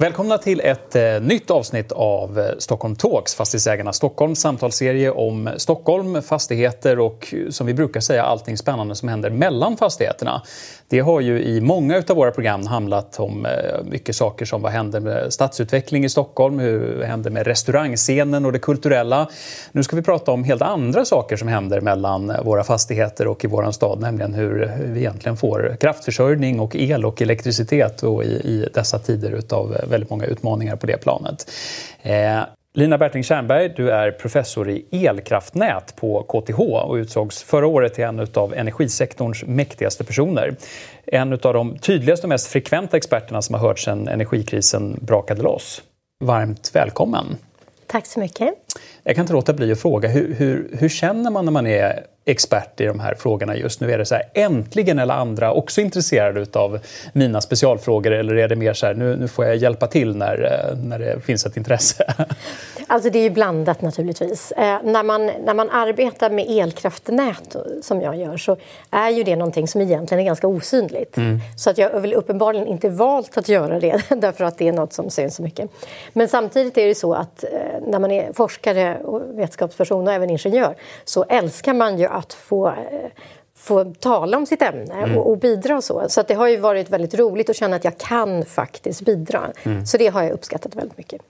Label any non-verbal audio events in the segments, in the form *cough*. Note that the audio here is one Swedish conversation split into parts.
Välkomna till ett eh, nytt avsnitt av eh, Stockholm Talks, Fastighetsägarna Stockholms samtalsserie om Stockholm, fastigheter och eh, som vi brukar säga allting spännande som händer mellan fastigheterna. Det har ju i många av våra program handlat om eh, mycket saker som vad händer med stadsutveckling i Stockholm, hur händer med restaurangscenen och det kulturella. Nu ska vi prata om helt andra saker som händer mellan eh, våra fastigheter och i vår stad, nämligen hur vi egentligen får kraftförsörjning och el och elektricitet och i, i dessa tider utav väldigt många utmaningar på det planet. Eh, Lina Bertling Tjernberg, du är professor i elkraftnät på KTH och utsågs förra året till en av energisektorns mäktigaste personer. En av de tydligaste och mest frekventa experterna som har hört sedan energikrisen brakade loss. Varmt välkommen! Tack så mycket. Jag kan inte låta bli att fråga, hur, hur, hur känner man när man är expert i de här frågorna just nu? Är det så här, äntligen alla andra också intresserade av mina specialfrågor eller är det mer så här, nu, nu får jag hjälpa till när, eh, när det finns ett intresse? *laughs* Alltså det är ju blandat naturligtvis. Eh, när, man, när man arbetar med elkraftnät som jag gör så är ju det någonting som egentligen är ganska osynligt. Mm. Så att jag har väl uppenbarligen inte valt att göra det *laughs* därför att det är något som syns så mycket. Men samtidigt är det så att eh, när man är forskare och vetenskapsperson och även ingenjör så älskar man ju att få eh, få tala om sitt ämne mm. och, och, bidra så. Så det har ju varit väldigt roligt att känna att jag kan faktiskt bidra. Mm. Så det har jag uppskattat väldigt mycket.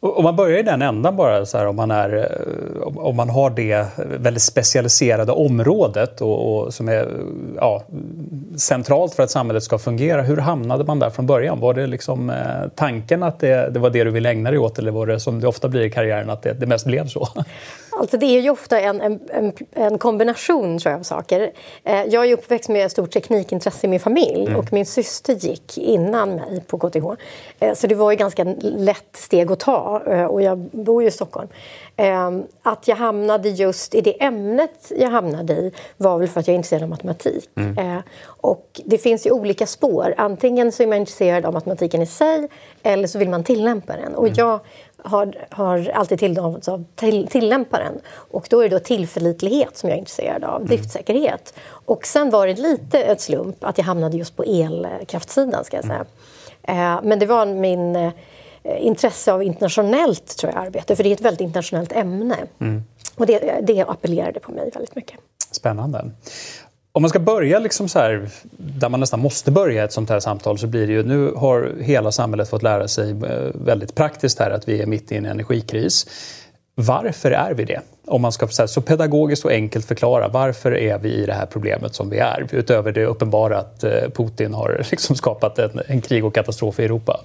Om man börjar i den ändan bara, så här, om, man är, eh, om man har det väldigt specialiserade området och, och, som är ja, centralt för att samhället ska fungera. Hur hamnade man där från början? Var det liksom, eh, tanken att det, det, var det du ville ägna dig åt eller var det som det ofta blir i karriären att det, det mest blev så? *laughs* Alltså det är ju ofta en, en, en kombination tror jag, av saker. Eh, jag är uppväxt med stort teknikintresse i min familj mm. och min syster gick innan mig på KTH. Eh, så det var ju ganska lätt steg att ta eh, och jag bor ju i Stockholm. Att jag hamnade just i det ämnet jag hamnade i var väl för att jag är intresserad av matematik. Mm. Och det finns ju olika spår. Antingen så är man intresserad av matematiken i sig eller så vill man tillämpa den. Och mm. jag har, har alltid tilldelats av till, tillämparen. Och då är det då tillförlitlighet som jag är intresserad av, mm. driftsäkerhet. Och sen var det lite ett slump att jag hamnade just på elkraftsidan ska jag säga. Mm. Eh, men det var min eh, intresse av internationellt tror jag, arbete, för det är ett väldigt internationellt ämne. Mm. Och det, det appellerade på mig väldigt mycket. Spännande. Om man ska börja liksom så här, där man nästan måste börja ett sånt här samtal så blir det ju, nu har hela samhället fått lära sig eh, väldigt praktiskt här att vi är mitt i en energikris. Varför är vi det? Om man ska så, så pedagogiskt och enkelt förklara varför är vi i det här problemet som vi är? Utöver det uppenbara att eh, Putin har *laughs* liksom skapat en, en krig och katastrof i Europa.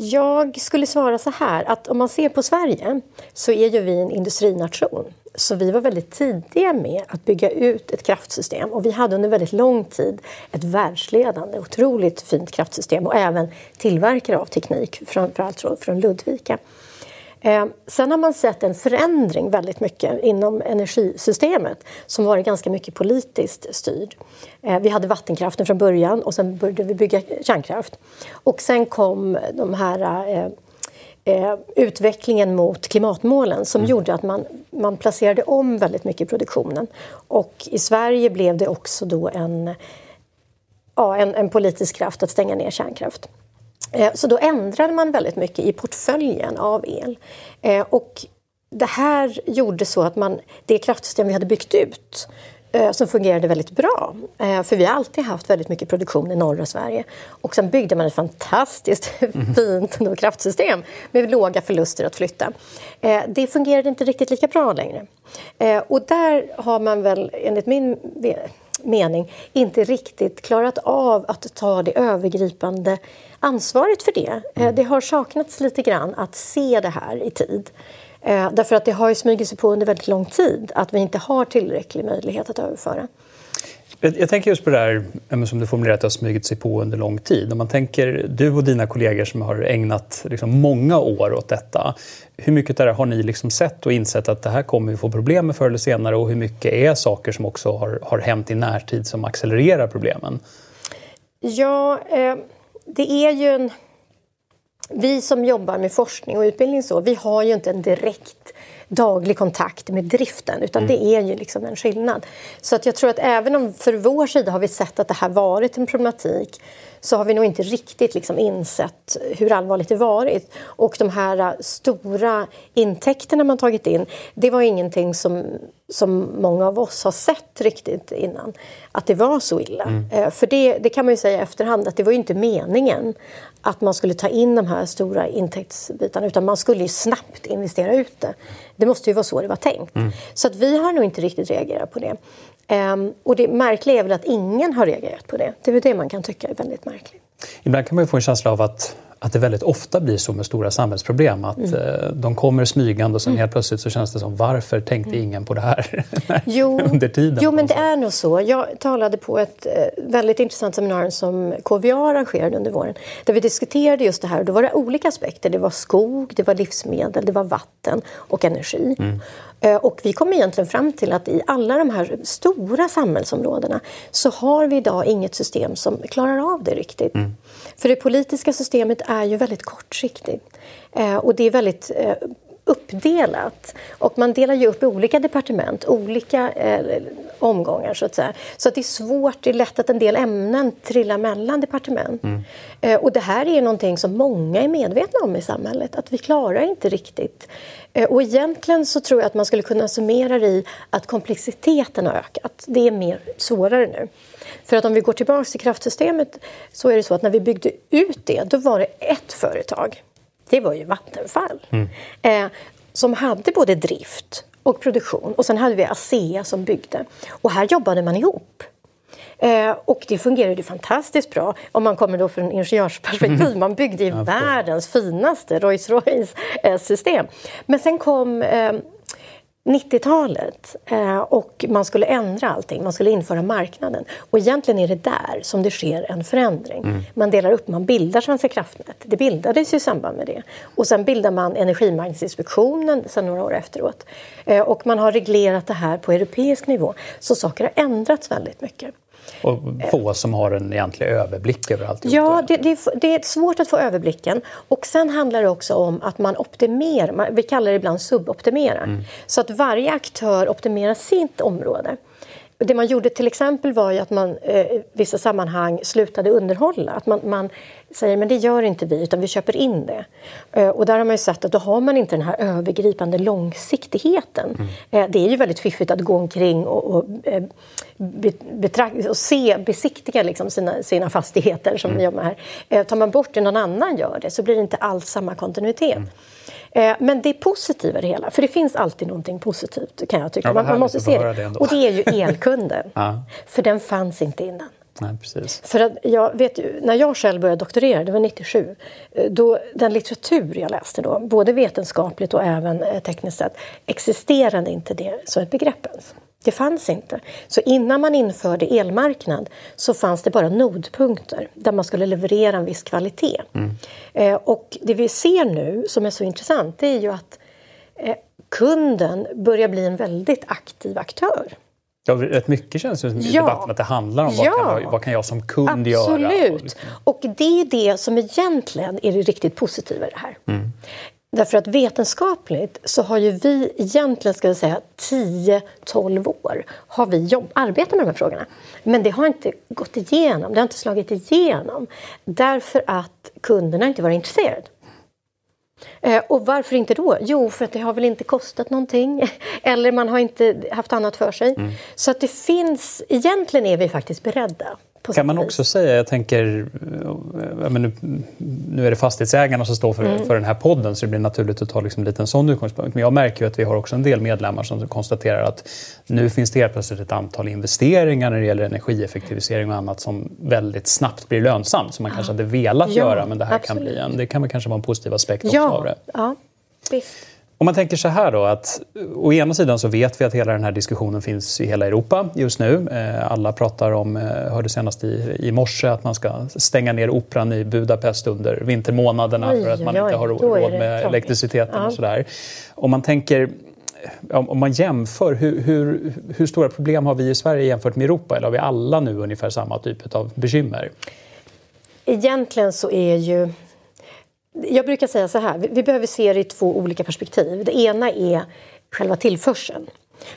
Jag skulle svara så här, att om man ser på Sverige så är ju vi en industrination. Så vi var väldigt tidiga med att bygga ut ett kraftsystem och vi hade under väldigt lång tid ett världsledande, otroligt fint kraftsystem och även tillverkare av teknik, framförallt från Ludvika. Eh, sen har man sett en förändring väldigt mycket inom energisystemet som varit ganska mycket politiskt styrd. Eh, vi hade vattenkraften från början och sen började vi bygga kärnkraft. Och sen kom de här eh, utvecklingen mot klimatmålen som mm. gjorde att man, man placerade om väldigt mycket i produktionen. Och i Sverige blev det också då en, ja, en, en politisk kraft att stänga ner kärnkraft. Eh, så då ändrade man väldigt mycket i portföljen av el. Eh, och det här gjorde så att man, det kraftsystem vi hade byggt ut Eh, som fungerade väldigt bra. För vi har alltid haft väldigt mycket produktion i norra Sverige. Och sen byggde man ett fantastiskt *laughs* fint kraftsystem med låga förluster att flytta. Det fungerade inte riktigt lika bra längre. Och där har man väl, enligt min mening, inte riktigt klarat av att ta det övergripande ansvaret för det. Det har saknats lite grann att se det här i tid. Eh, därför att det har smugit sig på under väldigt lång tid att vi inte har tillräcklig möjlighet att överföra. Jag, jag, tänker just på det här som du formulerat har smugit sig på under lång tid. Om man tänker du och dina kollegor som har ägnat liksom många år åt detta. Hur mycket där har ni liksom sett och insett att det här kommer vi få problem med förr eller senare och hur mycket är saker som också har, har hänt i närtid som accelererar problemen? Ja, eh, det är ju en... Vi som jobbar med forskning och utbildning så, vi har ju inte en direkt daglig kontakt med driften utan mm. det är ju liksom en skillnad. Så att jag tror att även om för vår sida har vi sett att det här varit en problematik så har vi nog inte riktigt liksom insett hur allvarligt det varit. Och de här stora intäkterna man tagit in, det var ingenting som, som många av oss har sett riktigt innan, att det var så illa. Mm. Eh, för det, det kan man ju säga i efterhand att det var ju inte meningen att man skulle ta in de här stora intäktsbitarna utan man skulle ju snabbt investera ut det. Det måste ju vara så det var tänkt. Mm. Så att vi har nog inte riktigt reagerat på det. Um, och det märkliga är väl att ingen har reagerat på det. Det är väl det man kan tycka är väldigt märkligt. Ibland kan man få en känsla av att att det väldigt ofta blir så med stora samhällsproblem. Att mm. Eh, de kommer smygande och sen mm. helt plötsligt så känns det som varför tänkte mm. ingen på det här *laughs* jo, under tiden? Jo, men det är nog så. Jag talade på ett eh, väldigt intressant seminarium som KVA arrangerade under våren där vi diskuterade just det här. Då var det olika aspekter. Det var skog, det var livsmedel, det var vatten och energi. Mm. Eh, och vi kom egentligen fram till att i alla de här stora samhällsområdena så har vi idag inget system som klarar av det riktigt. Mm. För det politiska systemet är ju väldigt kortsiktigt eh, och det är väldigt eh, uppdelat. Och man delar ju upp i olika departement, olika eh, omgångar så att säga. Så att det är svårt, det är lätt att en del ämnen trillar mellan departement. Mm. Eh, och det här är någonting som många är medvetna om i samhället, att vi klarar inte riktigt. Eh, och egentligen så tror jag att man skulle kunna summera det i att komplexiteten har ökat. Det är mer svårare nu. För att om vi går tillbaka till kraftsystemet så är det så att när vi byggde ut det, då var det ett företag. Det var ju Vattenfall. Mm. Eh, som hade både drift och produktion. Och sen hade vi ASEA som byggde. Och här jobbade man ihop. Eh, och det fungerade fantastiskt bra om man kommer då från ingenjörsperspektiv. Mm. Man byggde ju världens finaste Rolls Royce-system. Eh, Men sen kom eh, 90-talet eh, och man skulle ändra allting, man skulle införa marknaden. Och egentligen är det där som det sker en förändring. Mm. Man delar upp, man bildar Svenska kraftnät. Det bildades ju i samband med det. Och sen bildar man Energimarknadsinspektionen sen några år efteråt. Eh, och man har reglerat det här på europeisk nivå. Så saker har ändrats väldigt mycket. Och få som har en egentlig överblick över allt. Ja, det, det, det, är svårt att få överblicken. Och sen handlar det också om att man optimerar, vi kallar det ibland suboptimera. Mm. Så att varje aktör optimerar sitt område. Det man gjorde till exempel var ju att man eh, i vissa sammanhang slutade underhålla. Att man, man säger men det gör inte vi, utan vi köper in det. Eh, och där har man ju sett att då har man inte den här övergripande långsiktigheten. Mm. Eh, det är ju väldigt fiffigt att gå omkring och, och, eh, och se, besiktiga liksom sina, sina fastigheter som mm. vi jobbar här. Eh, tar man bort det, någon annan gör det, så blir det inte alls samma kontinuitet. Mm. Eh, men det är positiva i det hela, för det finns alltid någonting positivt kan jag tycka. Ja, man, man, måste se det. det och det är ju *laughs* elkunden. ja. För den fanns inte innan. Nej, precis. För att jag vet när jag själv började doktorera, det var 97, eh, då den litteratur jag läste då, både vetenskapligt och även eh, tekniskt sett, existerade inte det som ett begrepp ens. Det fanns inte. Så innan man införde elmarknad så fanns det bara nodpunkter där man skulle leverera en viss kvalitet. Mm. Eh, och det vi ser nu som är så intressant det är ju att eh, kunden börjar bli en väldigt aktiv aktör. Ja, rätt mycket känns det som i ja. debatten att det handlar om ja. vad, kan, vad kan jag som kund Absolut. göra? Absolut. Och det är det som egentligen är det riktigt positiva i det här. Mm. Därför att vetenskapligt så har ju vi egentligen, ska jag säga, 10-12 år har vi jobb, arbetat med de här frågorna. Men det har inte gått igenom, det har inte slagit igenom. Därför att kunderna inte varit intresserade. Eh, och varför inte då? Jo, för att det har väl inte kostat någonting. *laughs* Eller man har inte haft annat för sig. Mm. Så att det finns, egentligen är vi faktiskt beredda kan man också säga, jag tänker, men nu, är det fastighetsägarna som står för, mm. för den här podden så det blir naturligt att ta liksom en liten sån utgångspunkt. Men jag märker ju att vi har också en del medlemmar som konstaterar att nu finns det helt plötsligt ett antal investeringar när det gäller energieffektivisering och annat som väldigt snabbt blir lönsamt som man kanske hade velat ja, göra men det här kan bli en, det kan väl kanske vara en positiv aspekt också ja. av det. Ja, visst. Om man tänker så här då att å ena sidan så vet vi att hela den här diskussionen finns i hela Europa just nu. Eh, alla pratar om, eh, hörde senast i, i morse, att man ska stänga ner operan i Budapest under vintermånaderna oj, för att man oj, inte har råd med elektriciteten ja. och sådär. Om man tänker om man jämför, hur, hur, hur, stora problem har vi i Sverige jämfört med Europa? Eller har vi alla nu ungefär samma typ av bekymmer? Egentligen så är ju jag brukar säga så här, vi behöver se det i två olika perspektiv. Det ena är själva tillförseln.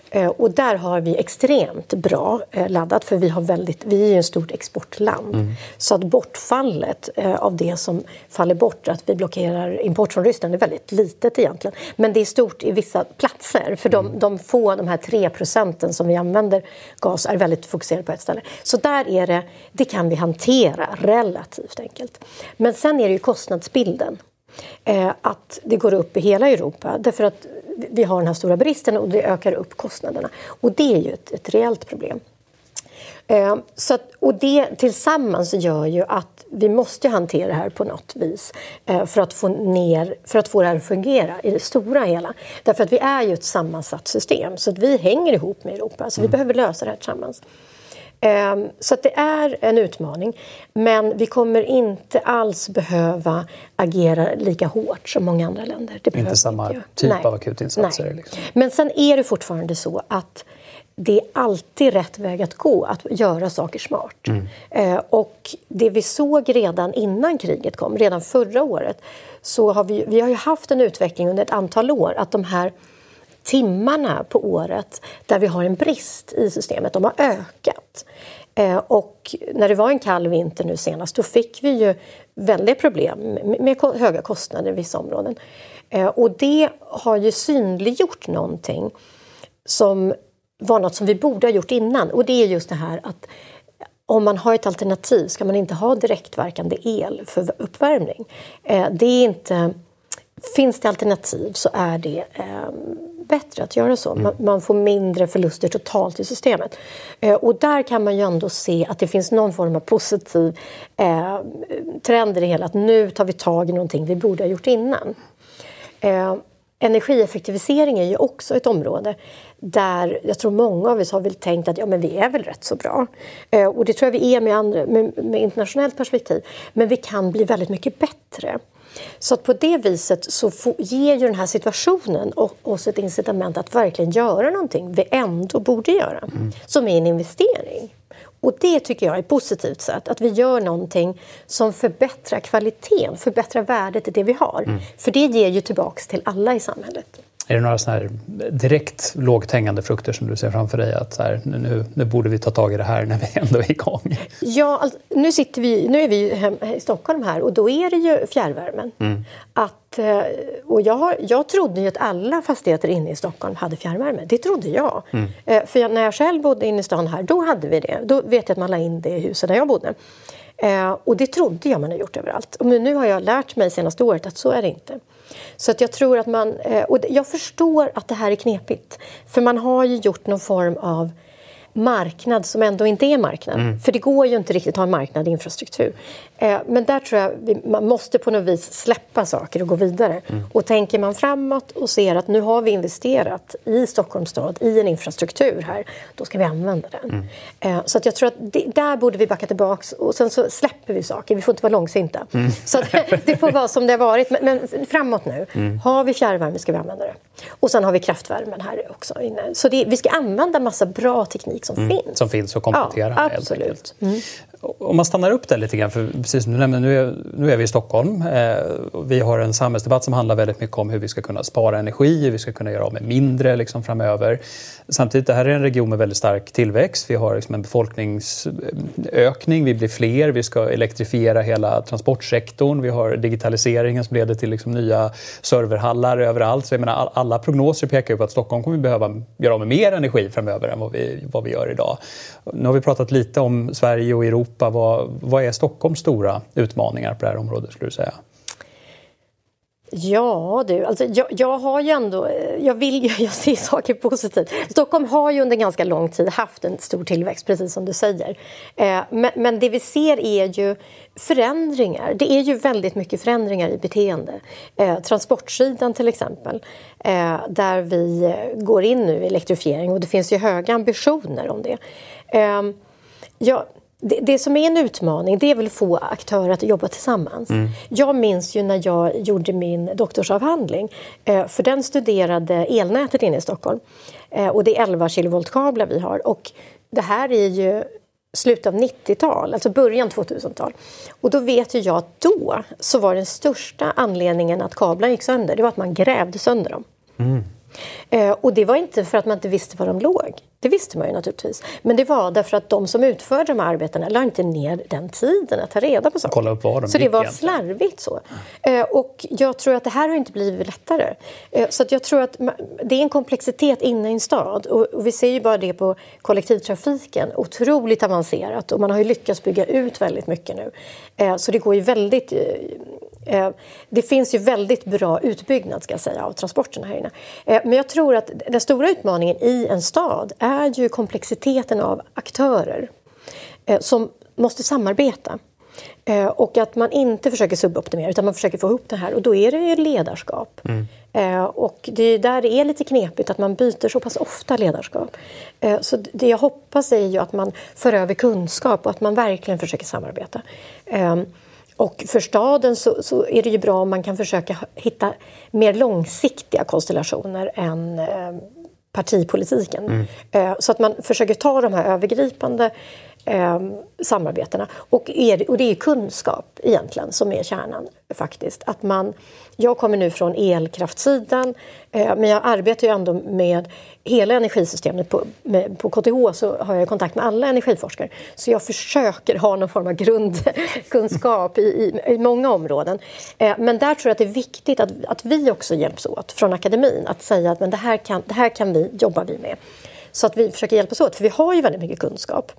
Eh, och där har vi extremt bra eh, laddat för vi, har väldigt, vi är ett stort exportland. Mm. Så att bortfallet eh, av det som faller bort, att vi blockerar import från Ryssland, är väldigt litet egentligen. Men det är stort i vissa platser för de, mm. de få, de här tre procenten som vi använder gas är väldigt fokuserade på ett ställe. Så där är det, det kan vi hantera relativt enkelt. Men sen är det ju kostnadsbilden. att det går upp i hela Europa. Därför att vi har den här stora bristen och det ökar upp kostnaderna. Och det är ju ett, ett reellt problem. Eh, så att, och det tillsammans gör ju att vi måste hantera det här på något vis eh, för, att få ner, för att få det här att fungera i det stora hela. Därför att vi är ju ett sammansatt system så att vi hänger ihop med Europa så vi mm. behöver lösa det här tillsammans. Ehm, så det är en utmaning. Men vi kommer inte alls behöva agera lika hårt som många andra länder. Det inte samma inte typ Nej. av akutinsatser? Liksom. Men sen är det fortfarande så att det är alltid rätt väg att gå, att göra saker smart. Mm. Eh, och det vi såg redan innan kriget kom, redan förra året så har vi, vi har haft en utveckling under ett antal år att de här timmarna på året där vi har en brist i systemet, de har ökat. Eh, och när det var en kall vinter nu senast då fick vi ju väldiga problem med höga kostnader i vissa områden. Eh, och det har ju synliggjort någonting som var något som vi borde ha gjort innan. Och det är just det här att om man har ett alternativ ska man inte ha direktverkande el för uppvärmning. Eh, det är inte, finns det alternativ så är det ehm, bättre att göra så. Man, man får mindre förluster totalt i systemet. Eh, och där kan man ju ändå se att det finns någon form av positiv eh, trend i det hela. Att nu tar vi tag i någonting vi borde ha gjort innan. Eh, energieffektivisering är ju också ett område där jag tror många av oss har väl tänkt att ja, men vi är väl rätt så bra. Eh, och det tror jag vi är med, andra, med, med internationellt perspektiv. Men vi kan bli väldigt mycket bättre. Så att på det viset så får, ger ju den här situationen oss ett incitament att verkligen göra någonting vi ändå borde göra, mm. som är en investering. Och det tycker jag är ett positivt sätt, att vi gör någonting som förbättrar kvaliteten, förbättrar värdet i det vi har. Mm. För det ger ju tillbaks till alla i samhället. Är det några såna här direkt lågt hängande frukter som du ser framför dig? Att så här, nu, nu borde vi ta tag i det här när vi ändå är igång. Ja, alltså, nu, sitter vi, nu är vi hem, i Stockholm här och då är det ju fjärrvärmen. Mm. Att, eh, och jag, har, jag trodde ju att alla fastigheter inne i Stockholm hade fjärrvärme. Det trodde jag. Mm. Eh, för jag, när jag själv bodde inne i stan här, då hade vi det. Då vet jag att man la in det i huset där jag bodde. Eh, och det trodde jag man har gjort överallt. Men nu har jag lärt mig senaste året att så är det inte. Så att jag tror att man... Eh, och jag förstår att det här är knepigt. För man har ju gjort någon form av marknad som ändå inte är marknad. Mm. För det går ju inte riktigt att ha en marknad i infrastruktur. Eh, men där tror jag vi, man måste på något vis släppa saker och gå vidare. Mm. Och tänker man framåt och ser att nu har vi investerat i Stockholms stad i en infrastruktur här, då ska vi använda den. Mm. Eh, så att jag tror att det, där borde vi backa tillbaks och sen så släpper vi saker. Vi får inte vara långsinta. Mm. Så att, *laughs* det får vara som det har varit. Men, men framåt nu. Mm. Har vi fjärrvärme ska vi använda det. Och sen har vi kraftvärmen här också inne. Så det, vi ska använda massa bra teknik som mm. finns. Som finns och komplettera. Ja, absolut. Om man stannar upp där lite grann, för precis som du nämnde, nu är, nu är vi i Stockholm. Eh, vi har en samhällsdebatt som handlar väldigt mycket om hur vi ska kunna spara energi, hur vi ska kunna göra av med mindre liksom, framöver. Samtidigt, det här är en region med väldigt stark tillväxt. Vi har liksom en befolkningsökning, vi blir fler, vi ska elektrifiera hela transportsektorn. Vi har digitaliseringen som leder till liksom nya serverhallar överallt. Så jag menar, alla prognoser pekar ju på att Stockholm kommer behöva göra av med mer energi framöver än vad vi, vad vi gör idag. Nu har vi pratat lite om Sverige och Europa. Vad, vad är Stockholms stora utmaningar på det här området skulle du säga? Ja du, alltså jag, jag, har ju ändå, eh, jag vill ju, *laughs* jag ser saker positivt. Stockholm har ju under ganska lång tid haft en stor tillväxt, precis som du säger. Eh, men, men, det vi ser är ju förändringar. Det är ju väldigt mycket förändringar i beteende. Eh, transportsidan till exempel, eh, där vi går in nu i elektrifiering och det finns ju höga ambitioner om det. Eh, ja, det, det, som är en utmaning det är väl att få aktörer att jobba tillsammans. Mm. Jag minns ju när jag gjorde min doktorsavhandling, eh, för den studerade elnätet inne i Stockholm. Eh, och det är 11 kilovoltkablar vi har. Och det här är ju slutet av 90-tal, alltså början 2000-tal. Och då vet ju jag att då så var den största anledningen att kablarna gick sönder, det var att man grävde sönder dem. Mm. Eh, och det var inte för att man inte visste var de låg. Det visste man ju naturligtvis. Men det var därför att de som utförde de här arbetena la inte ner den tiden att ta reda på saker. Kolla upp var de så det var slarvigt så. Eh, och jag tror att det här har inte blivit lättare. Eh, så jag tror att det är en komplexitet inne i en stad. Och, och vi ser ju bara det på kollektivtrafiken. Otroligt avancerat och man har ju lyckats bygga ut väldigt mycket nu. Eh, så det går ju väldigt det finns ju väldigt bra utbyggnad ska säga, av transporterna här inne. Eh, men jag tror att den stora utmaningen i en stad är ju komplexiteten av aktörer eh, som måste samarbeta. Och att man inte försöker suboptimera utan man försöker få ihop det här och då är det ju ledarskap. Mm. Och det är där det är lite knepigt att man byter så pass ofta ledarskap. Så det jag hoppas är ju att man för över kunskap och att man verkligen försöker samarbeta. Och för staden så, så, är det ju bra om man kan försöka hitta mer långsiktiga konstellationer än eh, partipolitiken. Mm. Eh, så att man försöker ta de här övergripande eh, samarbetena. Och, er, och det är kunskap egentligen som är kärnan faktiskt. Att man, jag kommer nu från elkraftsidan eh, men jag arbetar ju ändå med hela energisystemet. På, med, på KTH så har jag kontakt med alla energiforskare. Så jag försöker ha någon form av grundkunskap i, i, i många områden. Eh, men där tror jag att det är viktigt att, att vi också hjälps åt från akademin. Att säga att men det, här kan, det här kan vi, jobba vi med. Så att vi försöker hjälpas åt, för vi har ju väldigt mycket kunskap.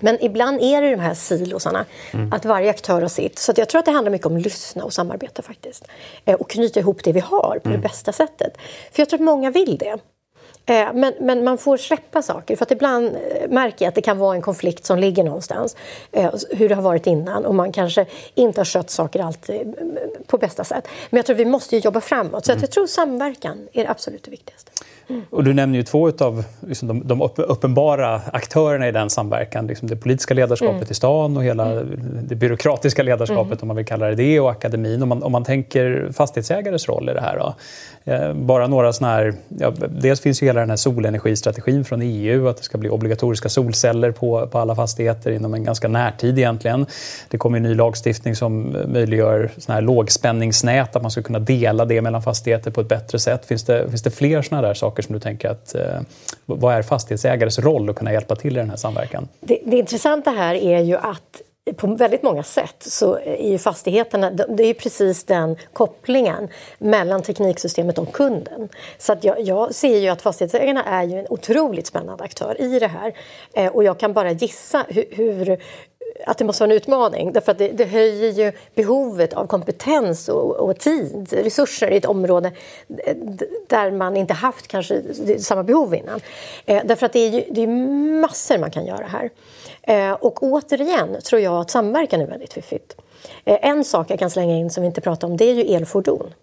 Men ibland är det de här silosarna, mm. att varje aktör har sitt. Så jag tror att det handlar mycket om att lyssna och samarbeta faktiskt. Eh, och knyta ihop det vi har på mm. det bästa sättet. För jag tror att många vill det. Eh, men, men, man får släppa saker, för att ibland eh, märker jag att det kan vara en konflikt som ligger någonstans, hur det har varit innan och man kanske inte har skött saker alltid på bästa sätt. Men jag tror vi måste jobba framåt, så mm. jag tror samverkan är det absolut viktigaste. Och du nämner ju två av liksom, de, de, uppenbara aktörerna i den samverkan. Liksom det politiska ledarskapet mm. i stan och hela mm. det byråkratiska ledarskapet mm. om man vill kalla det det och akademin. Om man, om man tänker fastighetsägares roll i det här. Då. Eh, bara några sådana här... Ja, dels finns ju hela den här solenergistrategin från EU att det ska bli obligatoriska solceller på, på alla fastigheter inom en ganska närtid egentligen. Det kommer en ny lagstiftning som möjliggör såna här lågspänningsnät, att man ska kunna dela det mellan fastigheter på ett bättre sätt. Finns det, finns det fler sådana där saker som du tänker att... Eh, vad är fastighetsägares roll att kunna hjälpa till i den här samverkan? Det, det intressanta här är ju att på väldigt många sätt så är ju fastigheterna, det är precis den kopplingen mellan tekniksystemet och kunden. Så att jag, jag, ser ju att fastighetsägarna är ju en otroligt spännande aktör i det här. Eh, och jag kan bara gissa hur, hur att det måste vara en utmaning därför att det, det höjer ju behovet av kompetens och, och, tid, resurser i ett område eh, där man inte haft kanske samma behov innan. Eh, därför att det är ju det är massor man kan göra här. Eh, och återigen tror jag att samverkan är väldigt fiffigt. Eh, en sak jag kan slänga in som vi inte pratar om det är ju elfordon.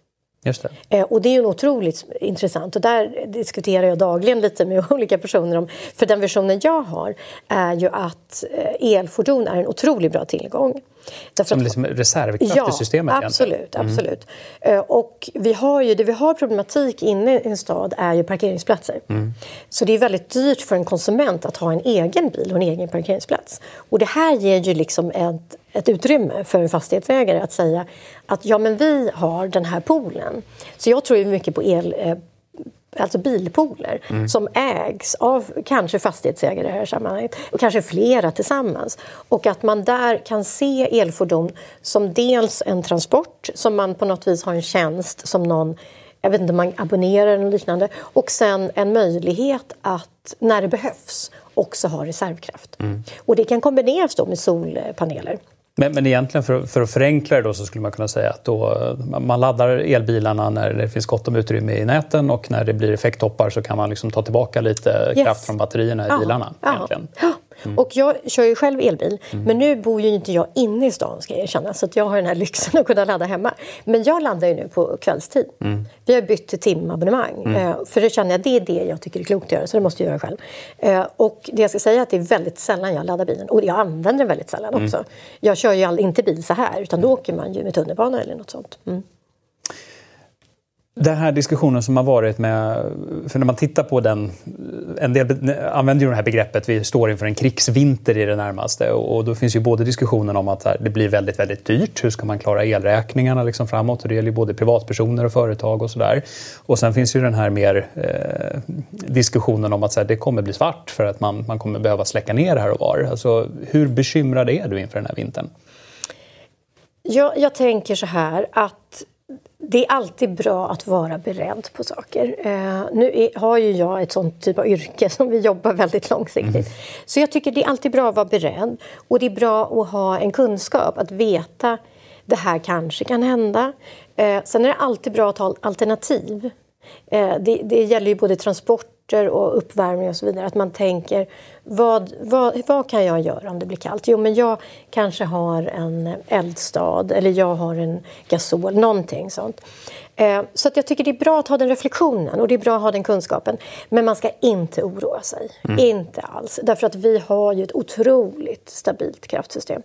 Just det. Eh, och det är ju otroligt intressant och där diskuterar jag dagligen lite med *laughs* olika personer om, för den versionen jag har är ju att eh, elfordon är en otroligt bra tillgång. Därför Som liksom reservkraft ja, i systemet? absolut. Mm. absolut. Eh, och vi har ju, det vi har problematik inne i en stad är ju parkeringsplatser. Mm. Så det är väldigt dyrt för en konsument att ha en egen bil och en egen parkeringsplats. Och det här ger ju liksom ett, ett utrymme för en fastighetsägare att säga att ja, men vi har den här poolen. Så jag tror ju mycket på el eh, alltså bilpooler mm. som ägs av kanske fastighetsägare i det här sammanhanget och kanske flera tillsammans. Och att man där kan se elfordon som dels en transport som man på något vis har en tjänst som någon jag vet inte man abonnerar eller liknande och sen en möjlighet att när det behövs också ha reservkraft. Mm. Och det kan kombineras då med solpaneler. Men, men egentligen för, för att förenkla det då så skulle man kunna säga att då, man laddar elbilarna när det finns gott om utrymme i näten och när det blir effekttoppar så kan man liksom ta tillbaka lite yes. kraft från batterierna i ja. bilarna. Ja. Egentligen. Ja. Mm. Och jag kör ju själv elbil, mm. men nu bor ju inte jag inne i stan ska jag erkänna, så jag har den här *laughs* lyxen att kunna ladda hemma. Men jag laddar ju nu på kvällstid. Mm. Vi har bytt till timabonnemang, mm. eh, för det känner jag det är det jag tycker är klokt att göra, så det måste jag göra själv. Eh, och det jag ska säga är att det är väldigt sällan jag laddar bilen, och jag använder den väldigt sällan mm. också. Jag kör ju all, inte bil så här, utan då åker man ju med tunnelbana eller något sånt. Den här diskussionen som har varit med, för när man tittar på den, en del använder ju det här begreppet, vi står inför en krigsvinter i det närmaste och då finns ju både diskussionen om att det blir väldigt, väldigt dyrt, hur ska man klara elräkningarna liksom framåt? Och det gäller ju både privatpersoner och företag och sådär. Och sen finns ju den här mer eh, diskussionen om att här, det kommer bli svart för att man, man kommer behöva släcka ner här och var. Alltså, hur bekymrad är du inför den här vintern? Jag, jag tänker så här att det är alltid bra att vara beredd på saker. Eh, nu är, har ju jag ett sånt typ av yrke som vi jobbar väldigt långsiktigt. Mm. Så jag tycker det är alltid bra att vara beredd. Och det är bra att ha en kunskap, att veta det här kanske kan hända. Eh, sen är det alltid bra att ha alternativ. Eh, det, det gäller ju både transport transporter och uppvärmning och så vidare. Att man tänker, vad, vad, vad kan jag göra om det blir kallt? Jo, men jag kanske har en eldstad eller jag har en gasol, någonting sånt. Eh, så att jag tycker det är bra att ha den reflektionen och det är bra att ha den kunskapen. Men man ska inte oroa sig. Mm. Inte alls. Därför att vi har ju ett otroligt stabilt kraftsystem.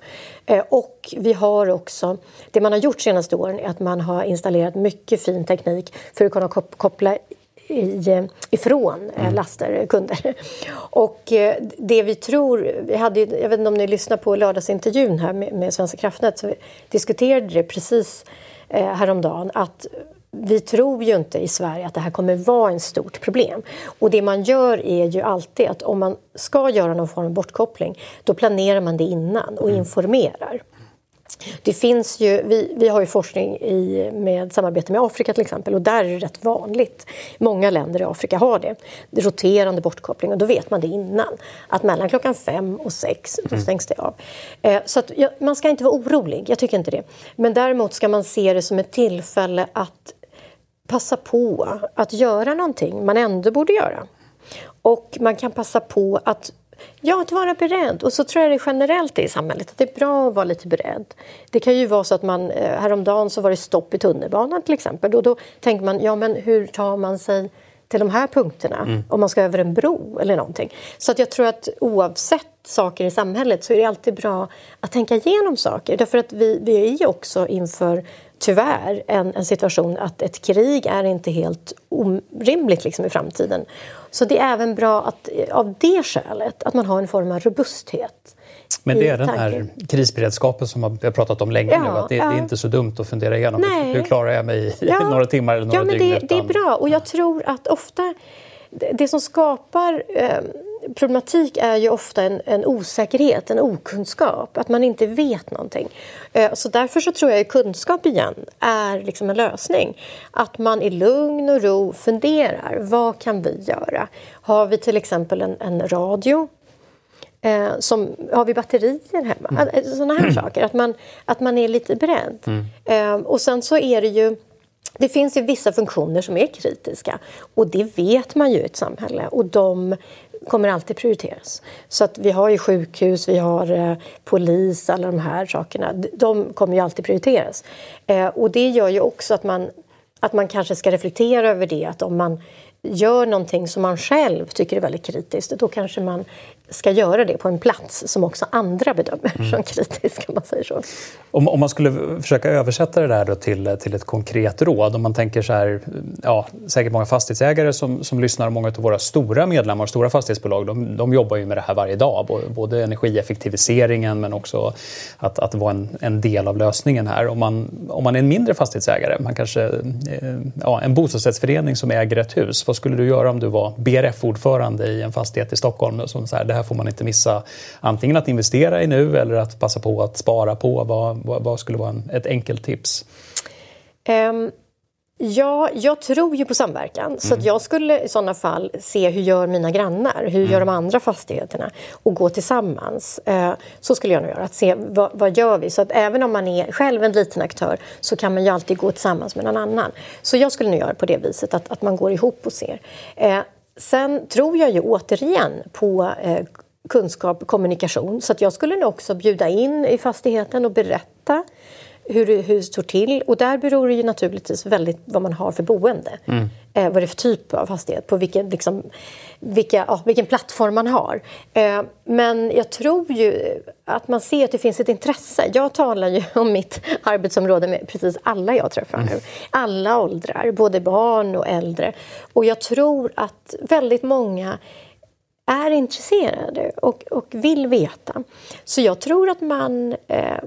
Eh, och vi har också, det man har gjort senaste åren är att man har installerat mycket fin teknik för att kunna koppla i, ifrån mm. laster, kunder. *laughs* Och eh, det vi tror, vi hade, jag vet inte om ni lyssnade på lördagsintervjun här med, med Svenska kraftnät, så vi diskuterade det precis eh, häromdagen att vi tror ju inte i Sverige att det här kommer vara ett stort problem. Och det man gör är ju alltid att om man ska göra någon form av bortkoppling, då planerar man det innan och mm. informerar. Det finns ju, vi, vi har ju forskning i, med samarbete med Afrika till exempel och där är det rätt vanligt. Många länder i Afrika har det. det roterande bortkoppling och då vet man det innan. Att mellan klockan fem och sex då mm. stängs det av. Eh, så att, ja, man ska inte vara orolig, jag tycker inte det. Men däremot ska man se det som ett tillfälle att passa på att göra någonting man ändå borde göra. Och man kan passa på att Ja, att vara beredd. Och så tror jag det generellt i samhället, att det är bra att vara lite beredd. Det kan ju vara så att man, eh, häromdagen så var det stopp i tunnelbanan till exempel. Och då tänker man, ja men hur tar man sig till de här punkterna mm. om man ska över en bro eller någonting. Så att jag tror att oavsett saker i samhället så är det alltid bra att tänka igenom saker. Därför att vi, vi är ju också inför tyvärr en, en situation att ett krig är inte helt orimligt liksom, i framtiden. Så det är även bra att, av det skälet att man har en form av robusthet. Men det är den här krisberedskapen som vi har pratat om länge ja, nu. Att det, ja. det, är inte så dumt att fundera igenom Nej. hur klarar jag mig i ja. *laughs* några timmar eller några ja, men dygn. Det, utan... det är bra och jag tror att ofta det som skapar eh, problematik är ju ofta en, en, osäkerhet, en okunskap, att man inte vet någonting. Eh, så därför så tror jag att kunskap igen är liksom en lösning. Att man i lugn och ro funderar, vad kan vi göra? Har vi till exempel en, en radio? Eh, som, har vi batterier hemma? Mm. Eh, Sådana här saker, att man, att man är lite beredd. Mm. Eh, och sen så är det ju det finns ju vissa funktioner som är kritiska och det vet man ju i ett samhälle och de kommer alltid prioriteras. Så att vi har ju sjukhus, vi har eh, polis, alla de här sakerna. De kommer ju alltid prioriteras. Eh, och det gör ju också att man, att man kanske ska reflektera över det att om man gör någonting som man själv tycker är väldigt kritiskt, då kanske man ska göra det på en plats som också andra bedömer mm. som kritisk. Kan man säga så. Om, om man skulle försöka översätta det där till, till ett konkret råd. Om man tänker så här, ja, säkert många fastighetsägare som, som lyssnar, många av våra stora medlemmar, stora fastighetsbolag, de, de jobbar ju med det här varje dag. Både energieffektiviseringen men också att, att vara en, en del av lösningen här. Om man, om man är en mindre fastighetsägare, man kanske, eh, ja, en bostadsrättsförening som äger ett hus. Vad skulle du göra om du var BRF-ordförande i en fastighet i Stockholm som så här, här får man inte missa antingen att investera i nu eller att passa på att spara på. Vad, vad, vad skulle vara en, ett enkelt tips? Um, Ja, jag tror ju på samverkan. Mm. Så att jag skulle i sådana fall se hur gör mina grannar, hur mm. gör de andra fastigheterna och gå tillsammans. Eh, så skulle jag nog göra, att se vad, vad, gör vi? Så att även om man är själv en liten aktör så kan man ju alltid gå tillsammans med någon annan. Så jag skulle nog göra på det viset, att, att man går ihop och ser. Sen tror jag ju återigen på eh, kunskap och kommunikation. Så att jag skulle nog också bjuda in i fastigheten och berätta hur, hur det står till. Och där beror det ju naturligtvis väldigt vad man har för boende. Mm. Eh, vad det är för typ av fastighet, på vilken, liksom, vilka, ja, vilken plattform man har. Eh, men jag tror ju att man ser att det finns ett intresse. Jag talar ju *laughs* om mitt arbetsområde med precis alla jag träffar nu. Alla åldrar, både barn och äldre. Och jag tror att väldigt många är intresserade och, och vill veta. Så jag tror att man, eh,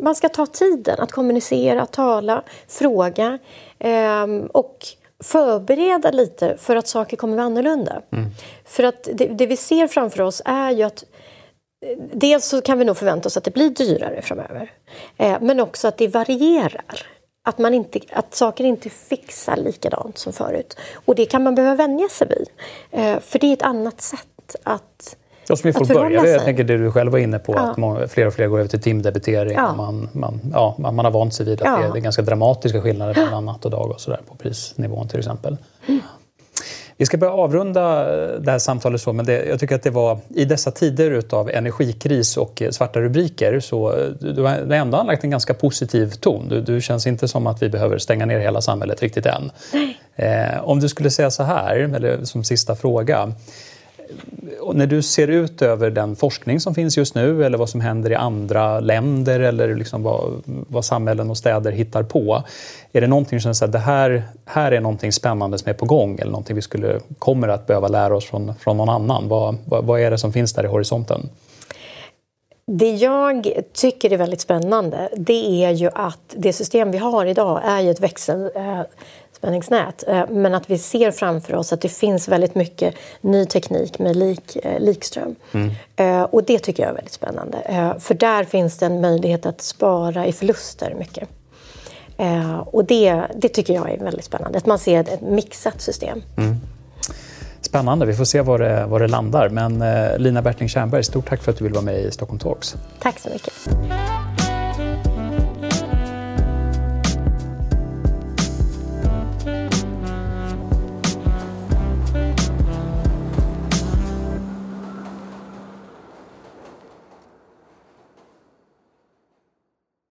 man ska ta tiden att kommunicera, tala, fråga eh, och förbereda lite för att saker kommer att vara annorlunda. Mm. För att det, det, vi ser framför oss är ju att eh, Dels så kan vi nog förvänta oss att det blir dyrare framöver. Eh, men också att det varierar. Att, man inte, att saker inte fixar likadant som förut. Och det kan man behöva vänja sig vid. Eh, för det är ett annat sätt att Ja, som vi får börja Jag tänker det du själv var inne på, ja. att många, fler och fler går över till timdebitering. Ja. Man, man, ja, man har vant sig vid att ja. det är ganska dramatiska skillnader mellan natt och dag och så där, på prisnivån till exempel. Mm. Vi ska börja avrunda det här samtalet så, men det, jag tycker att det var i dessa tider av energikris och svarta rubriker så du har ändå anlagt en ganska positiv ton. Du, du känns inte som att vi behöver stänga ner hela samhället riktigt än. Eh, om du skulle säga så här, eller som sista fråga när du ser ut över den forskning som finns just nu eller vad som händer i andra länder eller liksom vad, vad samhällen och städer hittar på. Är det någonting som säger att det här, här är någonting spännande som är på gång eller någonting vi skulle, kommer att behöva lära oss från, från någon annan? Vad, vad, vad är det som finns där i horisonten? Det jag tycker är väldigt spännande det är ju att det system vi har idag är ju ett växel eh, eh, spänningsnät. Eh, men att vi ser framför oss att det finns väldigt mycket ny teknik med lik, eh, likström. Mm. Eh, och det tycker jag är väldigt spännande. För där finns det en möjlighet att spara i förluster mycket. Och det, det tycker jag är väldigt spännande, att man ser ett mixat system. Mm. Spännande, vi får se var det, var det landar. Men Lina Bertling Tjernberg, stort tack för att du vill vara med i Stockholm Talks. Tack så mycket.